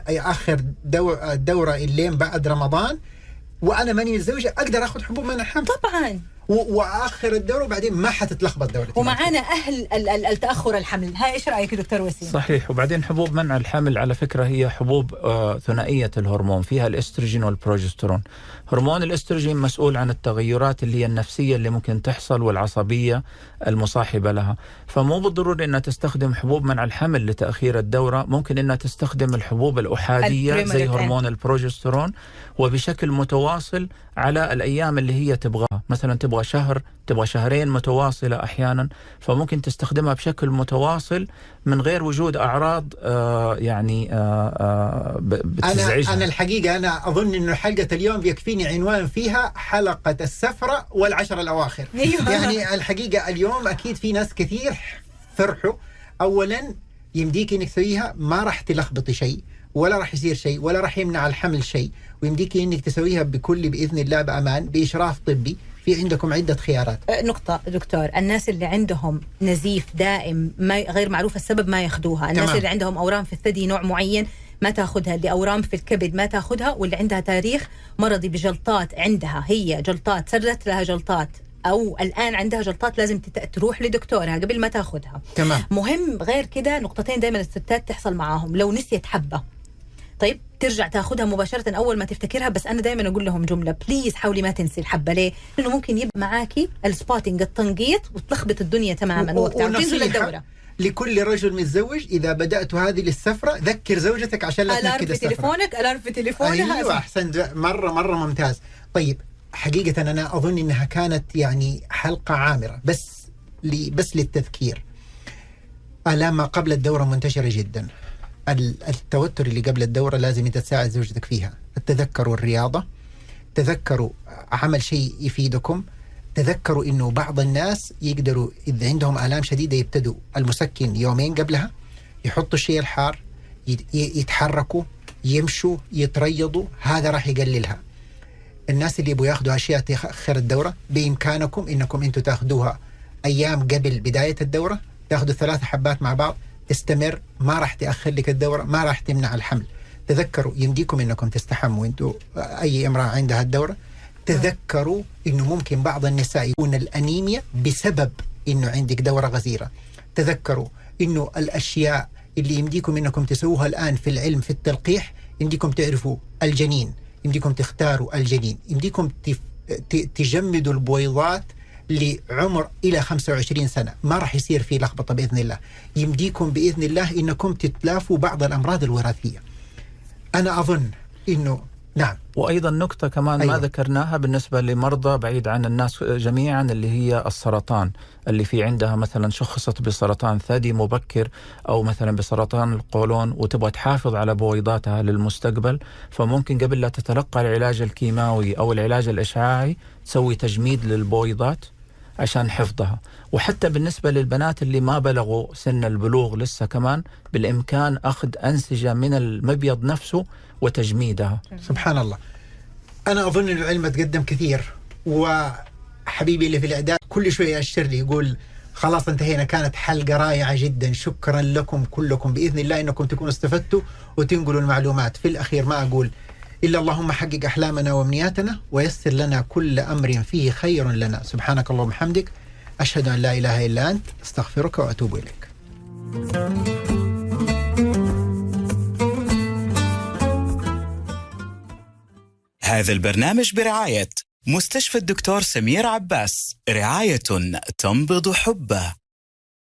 اخر دو الدوره اللين بعد رمضان وأنا ماني متزوجة أقدر أخذ حبوب الحمل طبعا. وآخر الدوره وبعدين ما حتتلخبط دورتي ومعانا أهل ال- ال- التأخر الحمل. ها إيش رأيك دكتور وسيم؟ صحيح. وبعدين حبوب منع الحمل على فكرة هي حبوب آه، ثنائية الهرمون فيها الاستروجين والبروجسترون. هرمون الاستروجين مسؤول عن التغيرات اللي هي النفسية اللي ممكن تحصل والعصبية المصاحبة لها. فمو بالضروري أنها تستخدم حبوب منع الحمل لتأخير الدورة. ممكن أنها تستخدم الحبوب الأحادية زي. هرمون البروجسترون وبشكل متواصل على الأيام اللي هي تبغاها. مثلا تبغى شهر تبغى شهرين متواصلة أحيانا فممكن تستخدمها بشكل متواصل من غير وجود أعراض آه يعني آه آه بتزعجها. أنا الحقيقة أنا أظن إنه حلقة اليوم بيكفيني عنوان فيها حلقة السفرة والعشر الأواخر. أيوة. يعني الحقيقة اليوم أكيد في ناس كثير فرحوا. اولا يمديك إنك تسويها ما راح تلخبطي شيء ولا راح يصير شيء ولا راح يمنع الحمل شيء. ويمديك إنك تسويها بكل بإذن الله بأمان بإشراف طبي. في عندكم عدة خيارات. أه، نقطة دكتور. الناس اللي عندهم نزيف دائم ما غير معروف السبب ما ياخذوها. الناس تمام. اللي عندهم أورام في الثدي نوع معين ما تاخذها اللي أورام في الكبد ما تاخذها واللي عندها تاريخ مرضي بجلطات عندها. هي جلطات سرت لها جلطات. أو الآن عندها جلطات لازم تروح لدكتورها قبل ما تاخذها. تمام. مهم غير كده نقطتين دائما الستات تحصل معاهم لو نسيت حبة. طيب ترجع تاخذها مباشرة أول ما تفتكرها بس أنا دائما أقول لهم جملة please حاولي ما تنسي الحبة. ليه؟ لأنه ممكن يبقى معاكي ال spotting التنقيط وتلخبط الدنيا تماما وقتها وتنزل الدورة. لكل رجل متزوج إذا بدأت هذه السفره ذكر زوجتك عشان الـ alarm في تليفونك alarm في تليفونها. أيوه أحسنت. مره مرة ممتاز. طيب حقيقة أنا أظن إنها كانت يعني حلقة عامرة بس لي بس للتذكير. الام ما قبل الدورة منتشرة جدا. التوتر اللي قبل الدورة لازم أنت تساعد زوجتك فيها. تذكروا الرياضة تذكروا عمل شيء يفيدكم تذكروا إنه بعض الناس يقدروا إذا عندهم آلام شديدة يبتدوا المسكن يومين قبلها يحطوا الشيء الحار يتحركوا يمشوا يتريضوا هذا راح يقللها. الناس اللي يبغوا ياخذوا أشياء تأخر الدورة بإمكانكم إنكم أنتم تاخذوها أيام قبل بداية الدورة تاخذوا ثلاث حبات مع بعض تستمر ما راح تأخر لك الدورة ما راح تمنع الحمل. تذكروا يمديكم إنكم تستحموا. أنتم أي امرأة عندها الدورة تذكروا إنه ممكن بعض النساء يكون الأنيميا بسبب إنه عندك دورة غزيرة. تذكروا إنه الأشياء اللي يمديكم إنكم تسووها الآن في العلم في التلقيح يمديكم تعرفوا الجنين. يمديكم تختاروا الجنين. يمديكم تجمدوا البويضات لعمر إلى 25 سنة. ما راح يصير في لخبطة بإذن الله. يمديكم بإذن الله إنكم تتلافوا بعض الأمراض الوراثية. أنا أظن إنه نعم. وأيضا نقطة كمان أيوة. ما ذكرناها بالنسبة لمرضى بعيد عن الناس جميعا اللي هي السرطان. اللي في عندها مثلا شخصت بسرطان ثدي مبكر أو مثلا بسرطان القولون وتبغى تحافظ على بويضاتها للمستقبل. فممكن قبل لا تتلقى العلاج الكيماوي أو العلاج الإشعاعي تسوي تجميد للبويضات. عشان حفظها. وحتى بالنسبة للبنات اللي ما بلغوا سن البلوغ لسه كمان بالإمكان أخذ أنسجة من المبيض نفسه وتجميدها. سبحان الله. أنا أظن إن العلم تقدم كثير وحبيبي اللي في الإعداد كل شوية يأشر لي يقول خلاص انتهينا كانت حلقة رائعة جدا. شكرا لكم كلكم. بإذن الله إنكم تكونوا استفدتوا وتنقلوا المعلومات. في الأخير ما أقول إلا اللهم حقق أحلامنا وأمنياتنا ويسر لنا كل أمر فيه خير لنا. سبحانك اللهم وبحمدك. أشهد أن لا إله إلا أنت. أستغفرك وأتوب إليك. هذا البرنامج برعاية مستشفى الدكتور سمير عباس. رعاية تنبض حبه.